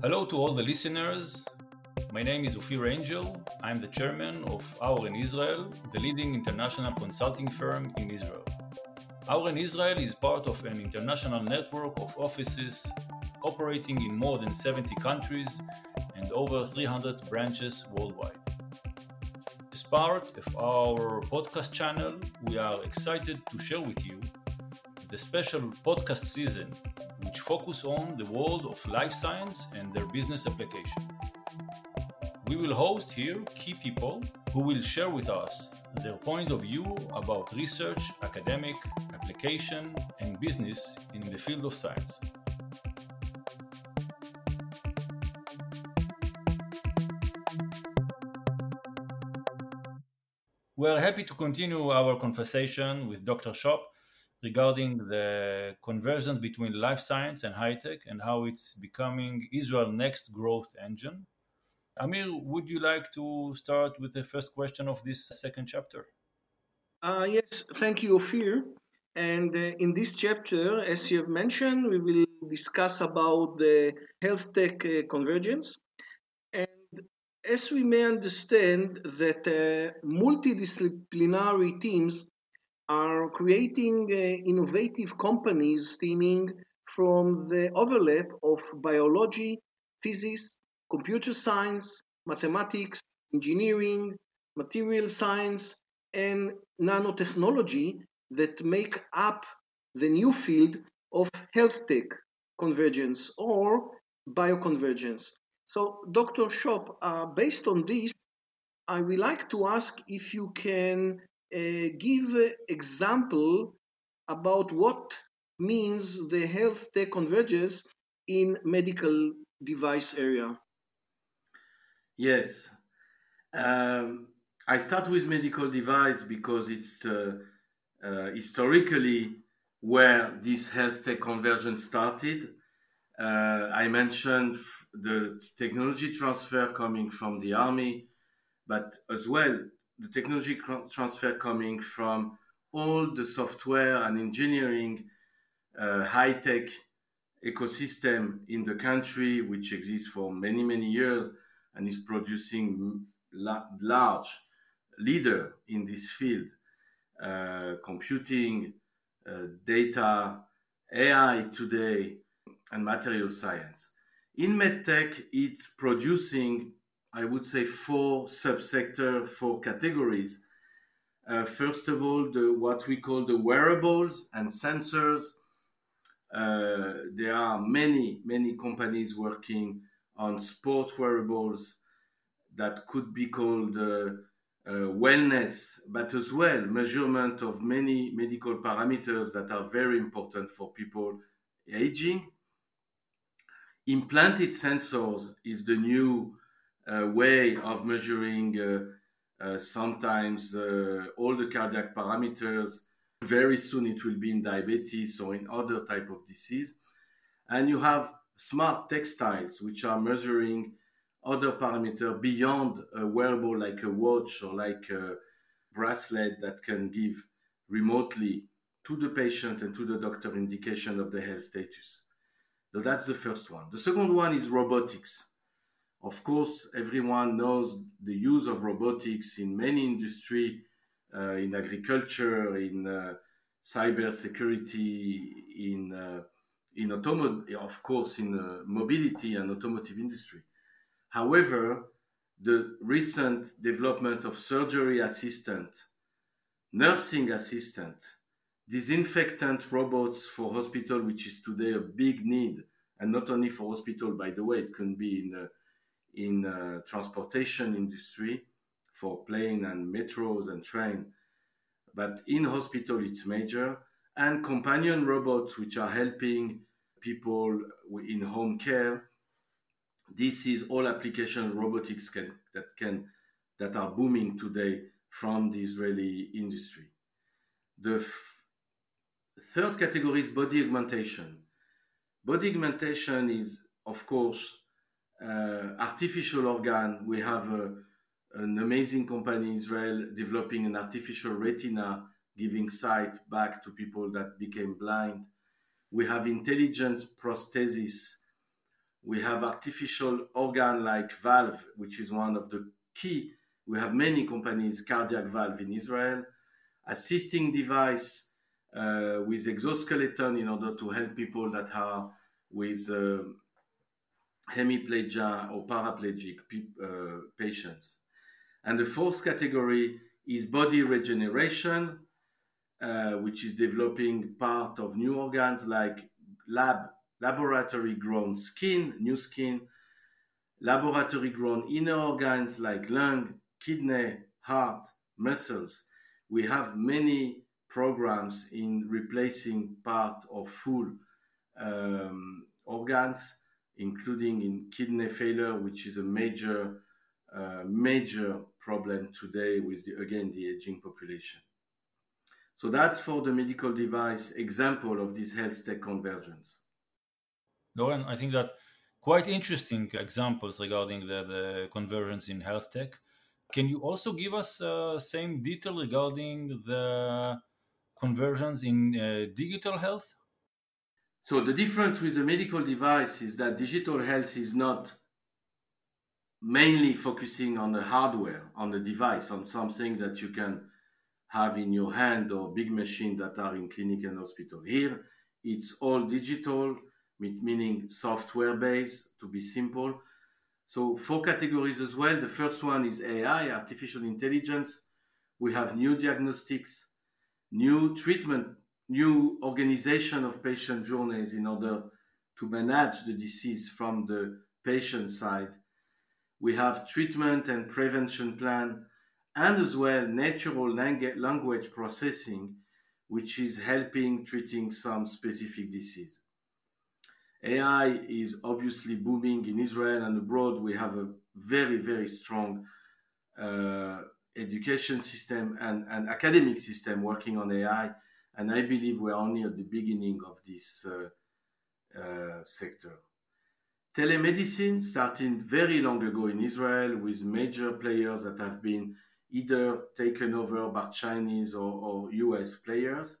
Hello to all the listeners. My name is Ophir Angel. I'm the chairman of Auren Israel, the leading international consulting firm in Israel. Auren Israel is part of an international network of offices operating in more than 70 countries and over 300 branches worldwide. As part of our podcast channel, we are excited to share with you the special podcast season focus on the world of life science and their business application. We will host here key people who will share with us their point of view about research, academic, application, and business in the field of science. We are happy to continue our conversation with Dr. Choppe regarding the convergence between life science and high tech and how it's becoming Israel's next growth engine. Amir, would you like to start with the first question of this second chapter? Uh, yes, thank you, Ophir. And uh, in this chapter, as you have mentioned, we will discuss about the health tech uh, convergence. And as we may understand that uh, multidisciplinary teams are creating uh, innovative companies stemming from the overlap of biology, physics, computer science, mathematics, engineering, material science, and nanotechnology that make up the new field of health tech convergence or bioconvergence. So, Dr. Choppe, uh, based on this, I would like to ask if you can give example about what means the health tech convergence in medical device area. Yes. Um, I start with medical device because it's uh, uh, historically where this health tech convergence started. Uh, I mentioned the technology transfer coming from the army, but as well the technology transfer coming from all the software and engineering uh, high tech ecosystem in the country, which exists for many, many years and is producing la- large leader in this field, uh, computing, uh, data, AI today, and material science. In medtech, it's producing I would say four subsector, four categories. Uh, first of all, the what we call the wearables and sensors. Uh, there are many, many companies working on sports wearables that could be called uh, uh, wellness, but as well measurement of many medical parameters that are very important for people aging. Implanted sensors is the new way of measuring uh, uh, sometimes all the cardiac parameters. Very soon it will be in diabetes or in other type of disease. And you have smart textiles, which are measuring other parameter beyond a wearable like a watch or like a bracelet that can give remotely to the patient and to the doctor indication of the health status. So that's the first one. The second one is robotics. Of course, everyone knows the use of robotics in many industry, uh, in agriculture, in uh, cyber security, in uh, in automotive, of course, in uh, mobility and automotive industry. However, the recent development of surgery assistant, nursing assistant, disinfectant robots for hospital, which is today a big need, and not only for hospital, by the way, it can be in uh, in transportation industry for plane and metros and train. But in hospital it's major. And companion robots which are helping people in home care this is all application robotics can, that can that are booming today from the israeli industry. The f- third category is body augmentation. Body augmentation is of course uh, artificial organ. We have a, an amazing company in Israel developing an artificial retina, giving sight back to people that became blind. We have intelligent prosthesis, We have artificial organ like valve, which is one of the key. We have many companies, cardiac valve in Israel, assisting device uh, with exoskeleton in order to help people that are with uh, hemiplegia or paraplegic uh, patients. And the fourth category is body regeneration, uh, which is developing part of new organs like lab laboratory grown skin, new skin, laboratory grown inner organs like lung, kidney, heart, muscles. We have many programs in replacing part of full um, organs, including in kidney failure, which is a major, uh, major problem today with the, again the aging population. So that's for the medical device example of this health tech convergence. Doron, I think that quite interesting examples regarding the, the convergence in health tech. Can you also give us uh, same detail regarding the conversions in uh, digital health? So the difference with a medical device is that digital health is not mainly focusing on the hardware, on the device, on something that you can have in your hand or big machine that are in clinic and hospital. Here, it's all digital, meaning software based to be simple. So four categories as well. The first one is AI, artificial intelligence. We have new diagnostics, new treatment, new organization of patient journeys in order to manage the disease from the patient side. We have treatment and prevention plan and as well natural language processing, which is helping treating some specific disease. AI is obviously booming in Israel and abroad. We have a very, very strong uh, education system and, and academic system working on AI. And I believe we're only at the beginning of this uh, uh, sector. Telemedicine started very long ago in Israel with major players that have been either taken over by Chinese or, or US players.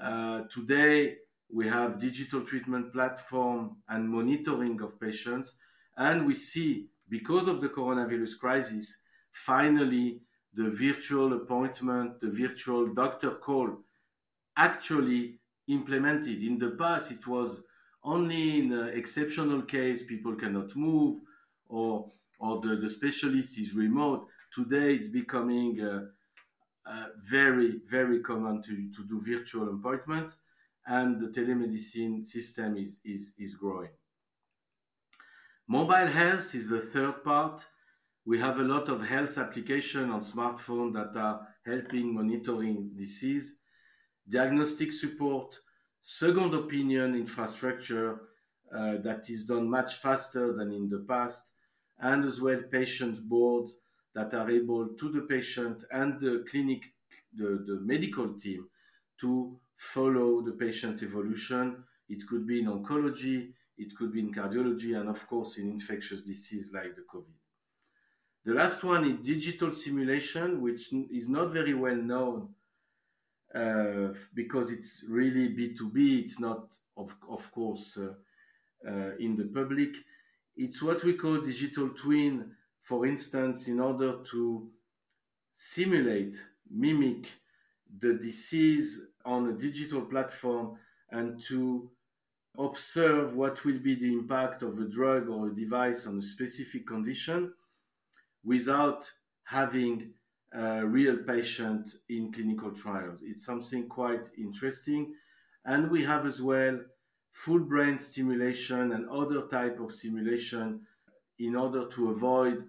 Uh, today, we have digital treatment platform and monitoring of patients. And we see, because of the coronavirus crisis, finally the virtual appointment, the virtual doctor call actually implemented. In the past, it was only in an exceptional case, people cannot move or, or the, the specialist is remote. Today, it's becoming uh, uh, very, very common to, to do virtual appointment, and the telemedicine system is, is, is growing. Mobile health is the third part. We have a lot of health application on smartphone that are helping monitoring disease, diagnostic support, second opinion infrastructure uh, that is done much faster than in the past, and as well patient boards that are able to the patient and the clinic, the, the medical team to follow the patient evolution. It could be in oncology, it could be in cardiology, and of course in infectious disease like the COVID. The last one is digital simulation, which is not very well known uh, because it's really B2B. It's not, of, of course, uh, uh, in the public. It's what we call digital twin, for instance, in order to simulate, mimic the disease on a digital platform and to observe what will be the impact of a drug or a device on a specific condition without having a real patient in clinical trials. It's something quite interesting. And we have as well full brain stimulation and other type of simulation in order to avoid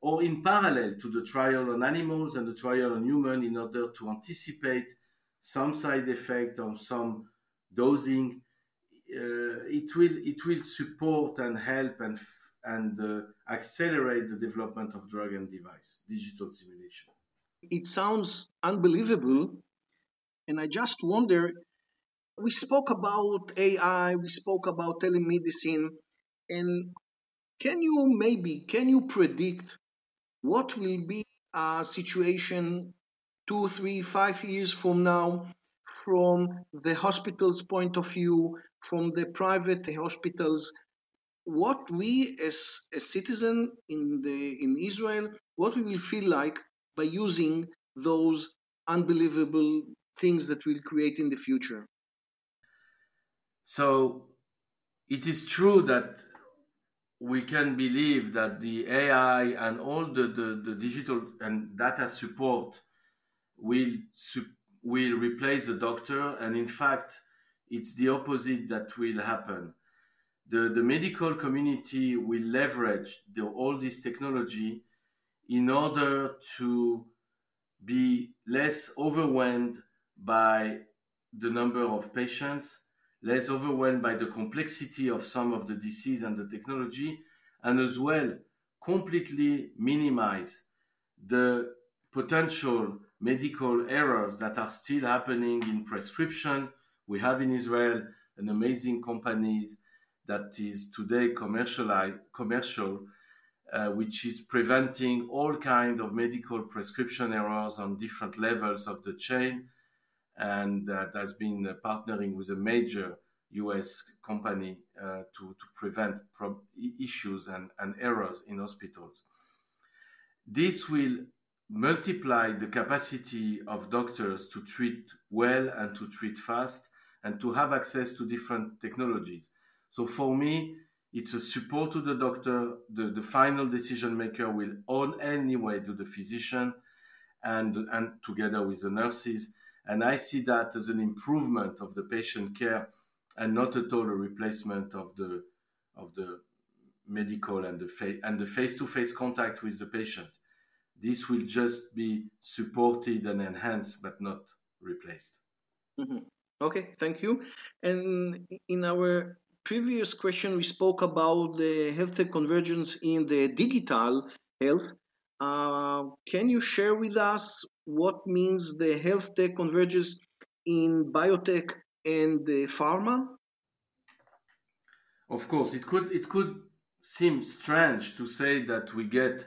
or in parallel to the trial on animals and the trial on human in order to anticipate some side effect or some dosing, uh, it will it will support and help and and uh, accelerate the development of drug and device digital simulation. It sounds unbelievable, and I just wonder. We spoke about AI, we spoke about telemedicine, and can you maybe can you predict what will be a situation two, three, five years from now, from the hospital's point of view, from the private hospitals, what we as a citizen in the in Israel, what we will feel like by using those unbelievable things that we'll create in the future. So it is true that we can believe that the AI and all the, the, the digital and data support will will replace the doctor and in fact it's the opposite that will happen the, the medical community will leverage the, all this technology in order to be less overwhelmed by the number of patients, less overwhelmed by the complexity of some of the disease and the technology, and as well completely minimize the potential medical errors that are still happening in prescription. We have in Israel an amazing companies that is today commercialized, commercial, uh, which is preventing all kind of medical prescription errors on different levels of the chain, and that has been uh, partnering with a major U.S. company uh, to to prevent issues and, and errors in hospitals. This will multiply the capacity of doctors to treat well and to treat fast and to have access to different technologies. So for me, it's a support to the doctor. The, the final decision maker will own anyway to the physician and, and together with the nurses. And I see that as an improvement of the patient care and not at all a replacement of the, of the medical and the, fa- and the face-to-face contact with the patient. This will just be supported and enhanced, but not replaced. Mm-hmm. Okay, thank you. And in our previous question, we spoke about the health tech convergence in the digital health. Uh, can you share with us what means the health tech converges in biotech and the pharma? Of course, it could it could seem strange to say that we get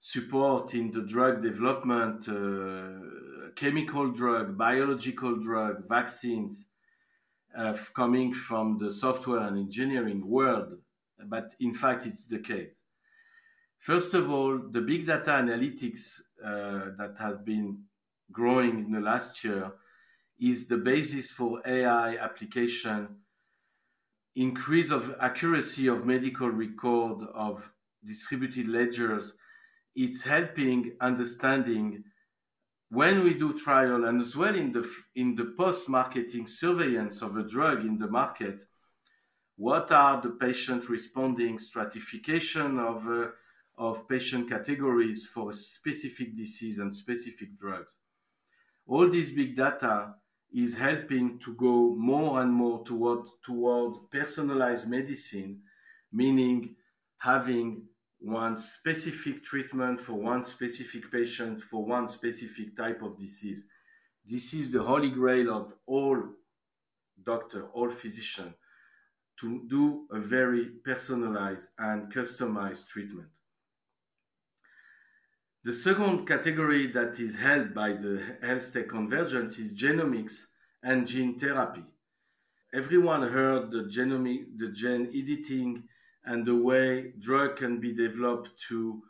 support in the drug development, uh, chemical drug, biological drug, vaccines, coming from the software and engineering world, but in fact, it's the case. First of all, the big data analytics uh, that have been growing in the last year is the basis for AI application, increase of accuracy of medical record of distributed ledgers. It's helping understanding when we do trial and as well in the in the post marketing surveillance of a drug in the market what are the patient responding stratification of uh, of patient categories for specific disease and specific drugs? All this big data is helping to go more and more toward toward personalized medicine meaning having one specific treatment for one specific patient for one specific type of disease. This is the holy grail of all doctor, all physician, to do a very personalized and customized treatment. The second category that is held by the health tech convergence is genomics and gene therapy. Everyone heard the genomic, the gene editing and the way drug can be developed to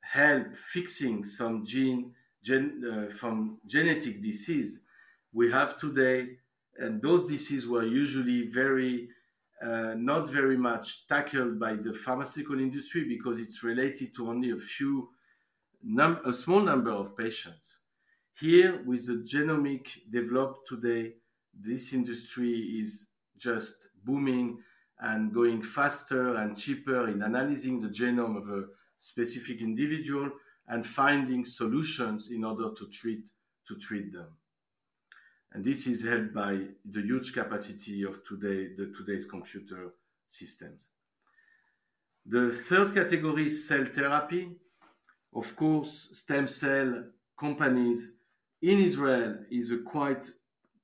help fixing some gene gen, uh, from genetic disease. We have today and those diseases were usually very uh, not very much tackled by the pharmaceutical industry because it's related to only a few num- a small number of patients. Here with the genomic developed today this industry is just booming and going faster and cheaper in analyzing the genome of a specific individual and finding solutions in order to treat to treat them. And this is helped by the huge capacity of today the today's computer systems. The third category is cell therapy. Of course, stem cell companies in Israel is a quite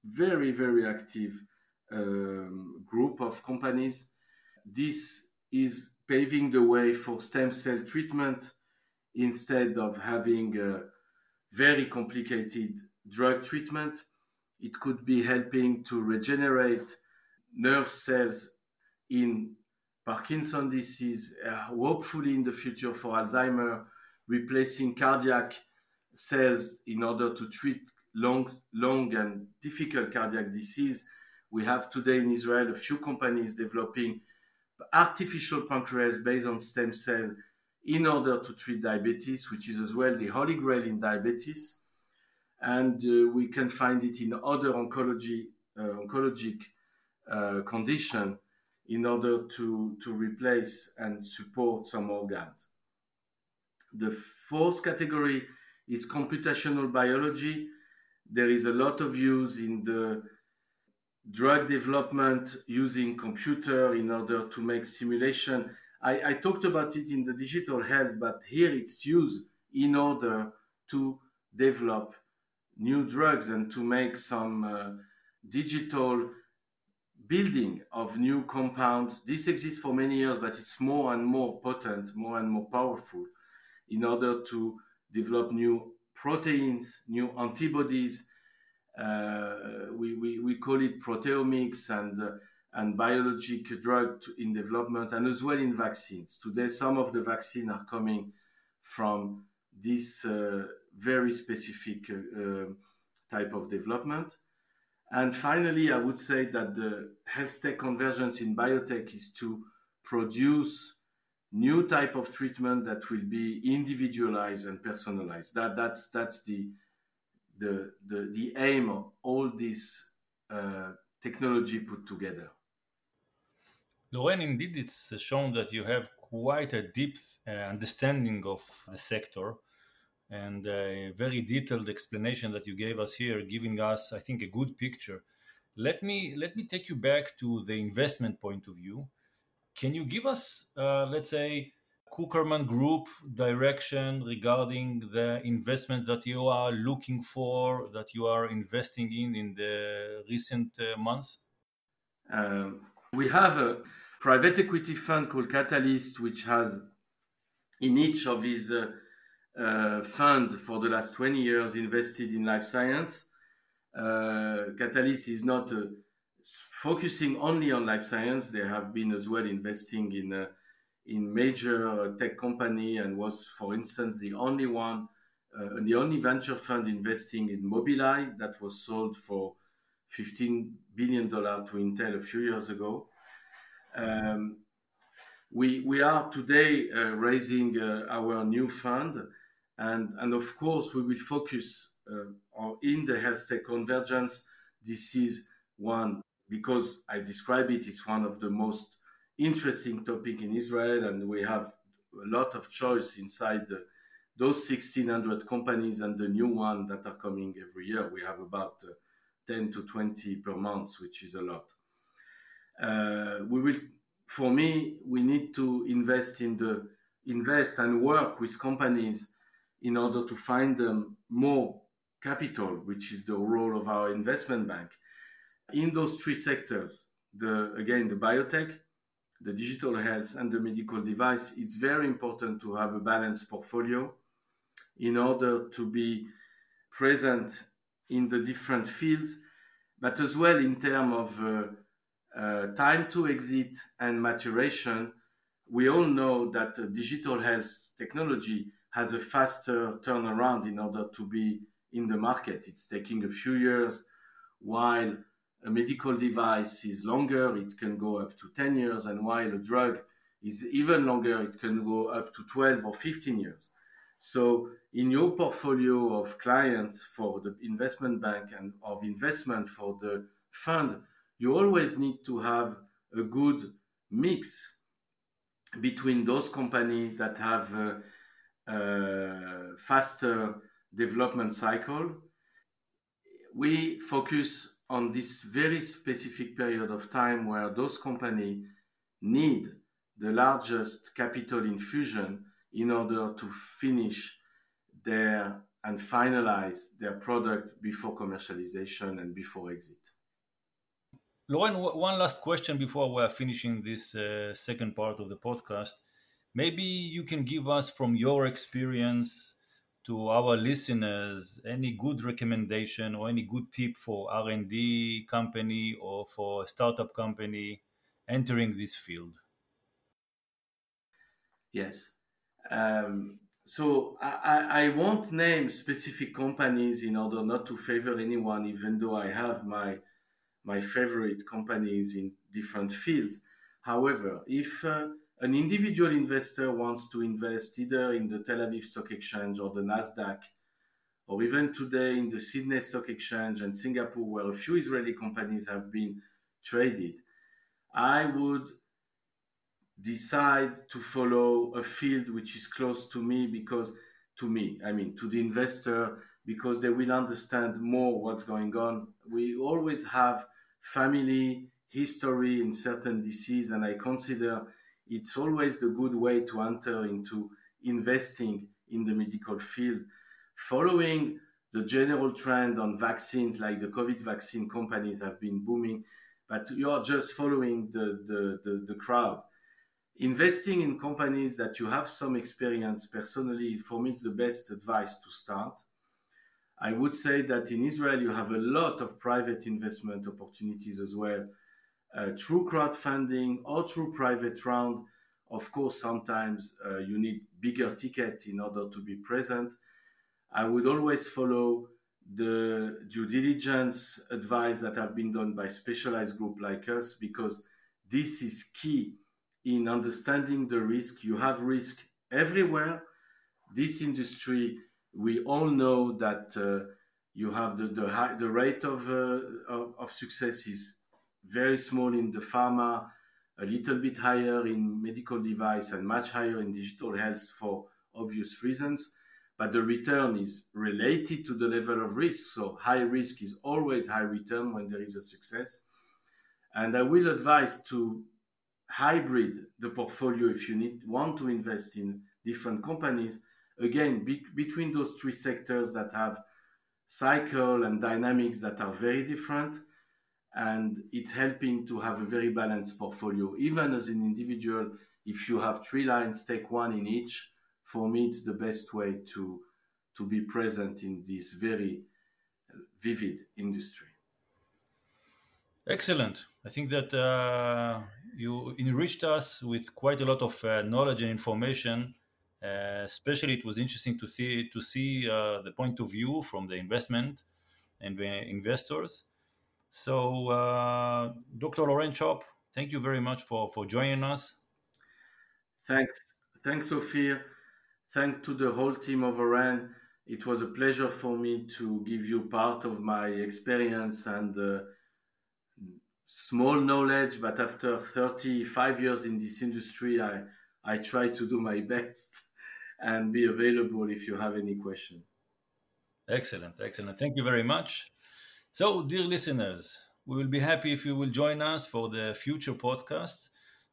very, very active um, group of companies. This is paving the way for stem cell treatment instead of having a very complicated drug treatment. It could be helping to regenerate nerve cells in Parkinson disease, uh, hopefully in the future for Alzheimer, replacing cardiac cells in order to treat long, long and difficult cardiac disease. We have today in Israel a few companies developing artificial pancreas based on stem cell in order to treat diabetes, which is as well the holy grail in diabetes. And uh, we can find it in other oncology, uh, oncologic uh, condition in order to, to replace and support some organs. The fourth category is computational biology. There is a lot of use in the drug development using computer in order to make simulation. I, I talked about it in the digital health, but here it's used in order to develop new drugs and to make some uh, digital building of new compounds. This exists for many years, but it's more and more potent, more and more powerful in order to develop new proteins, new antibodies. Uh, we, we, we call it proteomics and, uh, and biologic drug in development and as well in vaccines. Today, some of the vaccines are coming from this uh, very specific uh, type of development. And finally, I would say that the health tech convergence in biotech is to produce new type of treatment that will be individualized and personalized. That that's that's the the the, the aim of all this uh, technology put together. Laurent, indeed, it's shown that you have quite a deep uh, understanding of the sector and a very detailed explanation that you gave us here, giving us, I think, a good picture. Let me let me take you back to the investment point of view. Can you give us, uh, let's say, Cukierman Group direction regarding the investment that you are looking for, that you are investing in in the recent uh, months? Um, we have a private equity fund called Catalyst, which has in each of his uh, uh, fund for the last 20 years invested in life science. Uh, Catalyst is not uh, focusing only on life science. They have been as well investing in uh, in major tech company and was, for instance, the only one, uh, the only venture fund investing in Mobileye that was sold for 15 billion dollar to Intel a few years ago. Um, we we are today uh, raising our new fund and, and of course, we will focus uh, on, in the health tech convergence. This is one, because I describe it, it's one of the most interesting topic in Israel, and we have a lot of choice inside the, those 1600 companies and the new one that are coming every year. We have about uh, 10 to 20 per month, which is a lot. Uh, we will, for me, we need to invest in the invest and work with companies in order to find them more capital, which is the role of our investment bank. In those three sectors, the again the biotech, the digital health, and the medical device, it's very important to have a balanced portfolio in order to be present in the different fields, but as well in terms of uh, uh, time to exit and maturation. We all know that digital health technology has a faster turnaround in order to be in the market. It's taking a few years, while a medical device is longer, it can go up to 10 years, and while a drug is even longer, it can go up to 12 or 15 years. So, in your portfolio of clients for the investment bank and of investment for the fund, you always need to have a good mix between those companies that have uh, uh, faster development cycle, we focus on this very specific period of time where those companies need the largest capital infusion in order to finish their and finalize their product before commercialization and before exit. Laurent, one last question before we are finishing this uh, second part of the podcast maybe you can give us from your experience to our listeners any good recommendation or any good tip for r&d company or for a startup company entering this field Yes. Um, so I, I won't name specific companies in order not to favor anyone, even though I have my my favorite companies in different fields. However, if uh, an individual investor wants to invest either in the Tel Aviv Stock Exchange or the Nasdaq, or even today in the Sydney Stock Exchange and Singapore, where a few Israeli companies have been traded, I would decide to follow a field which is close to me because to me i mean to the investor because they will understand more what's going on. We always have family history in certain disease and i consider it's always the good way to enter into investing in the medical field. Following the general trend on vaccines like the covid vaccine companies have been booming but you are just following the, the, the, the crowd. Investing in companies that you have some experience personally for me is the best advice to start. I would say that in israel you have a lot of private investment opportunities as well uh, through crowdfunding or through private round of course sometimes uh, you need bigger ticket in order to be present i would always follow the due diligence advice that have been done by specialized group like us because this is key in understanding the risk. You have risk everywhere. This industry, we all know that uh, you have the the, high, the rate of, uh, of, of success is very small in the pharma, a little bit higher in medical device, and much higher in digital health for obvious reasons. But the return is related to the level of risk. So high risk is always high return when there is a success. And I will advise to hybrid the portfolio if you need want to invest in different companies again be, between those three sectors that have cycle and dynamics that are very different and it's helping to have a very balanced portfolio even as an individual if you have three lines take one in each for me it's the best way to to be present in this very vivid industry excellent i think that uh, you enriched us with quite a lot of uh, knowledge and information. Uh, especially, it was interesting to see to see uh, the point of view from the investment and the investors. So, uh, Dr. Laurent Choppe, thank you very much for for joining us. Thanks, thanks, Sophia. Thanks to the whole team of Auren. It was a pleasure for me to give you part of my experience and uh, small knowledge, but after 35 years in this industry, I, I try to do my best and be available if you have any question. Excellent, excellent. Thank you very much. So, dear listeners, we will be happy if you will join us for the future podcasts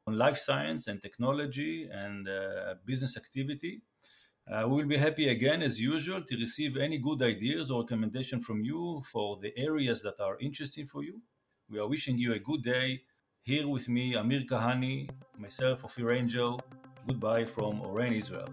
on life science and technology and uh, business activity. Uh, we will be happy again, as usual, to receive any good ideas or recommendation from you for the areas that are interesting for you. We are wishing you a good day. Here with me, Amir Kahani, myself, Ophir Angel. Goodbye from Auren, Israel.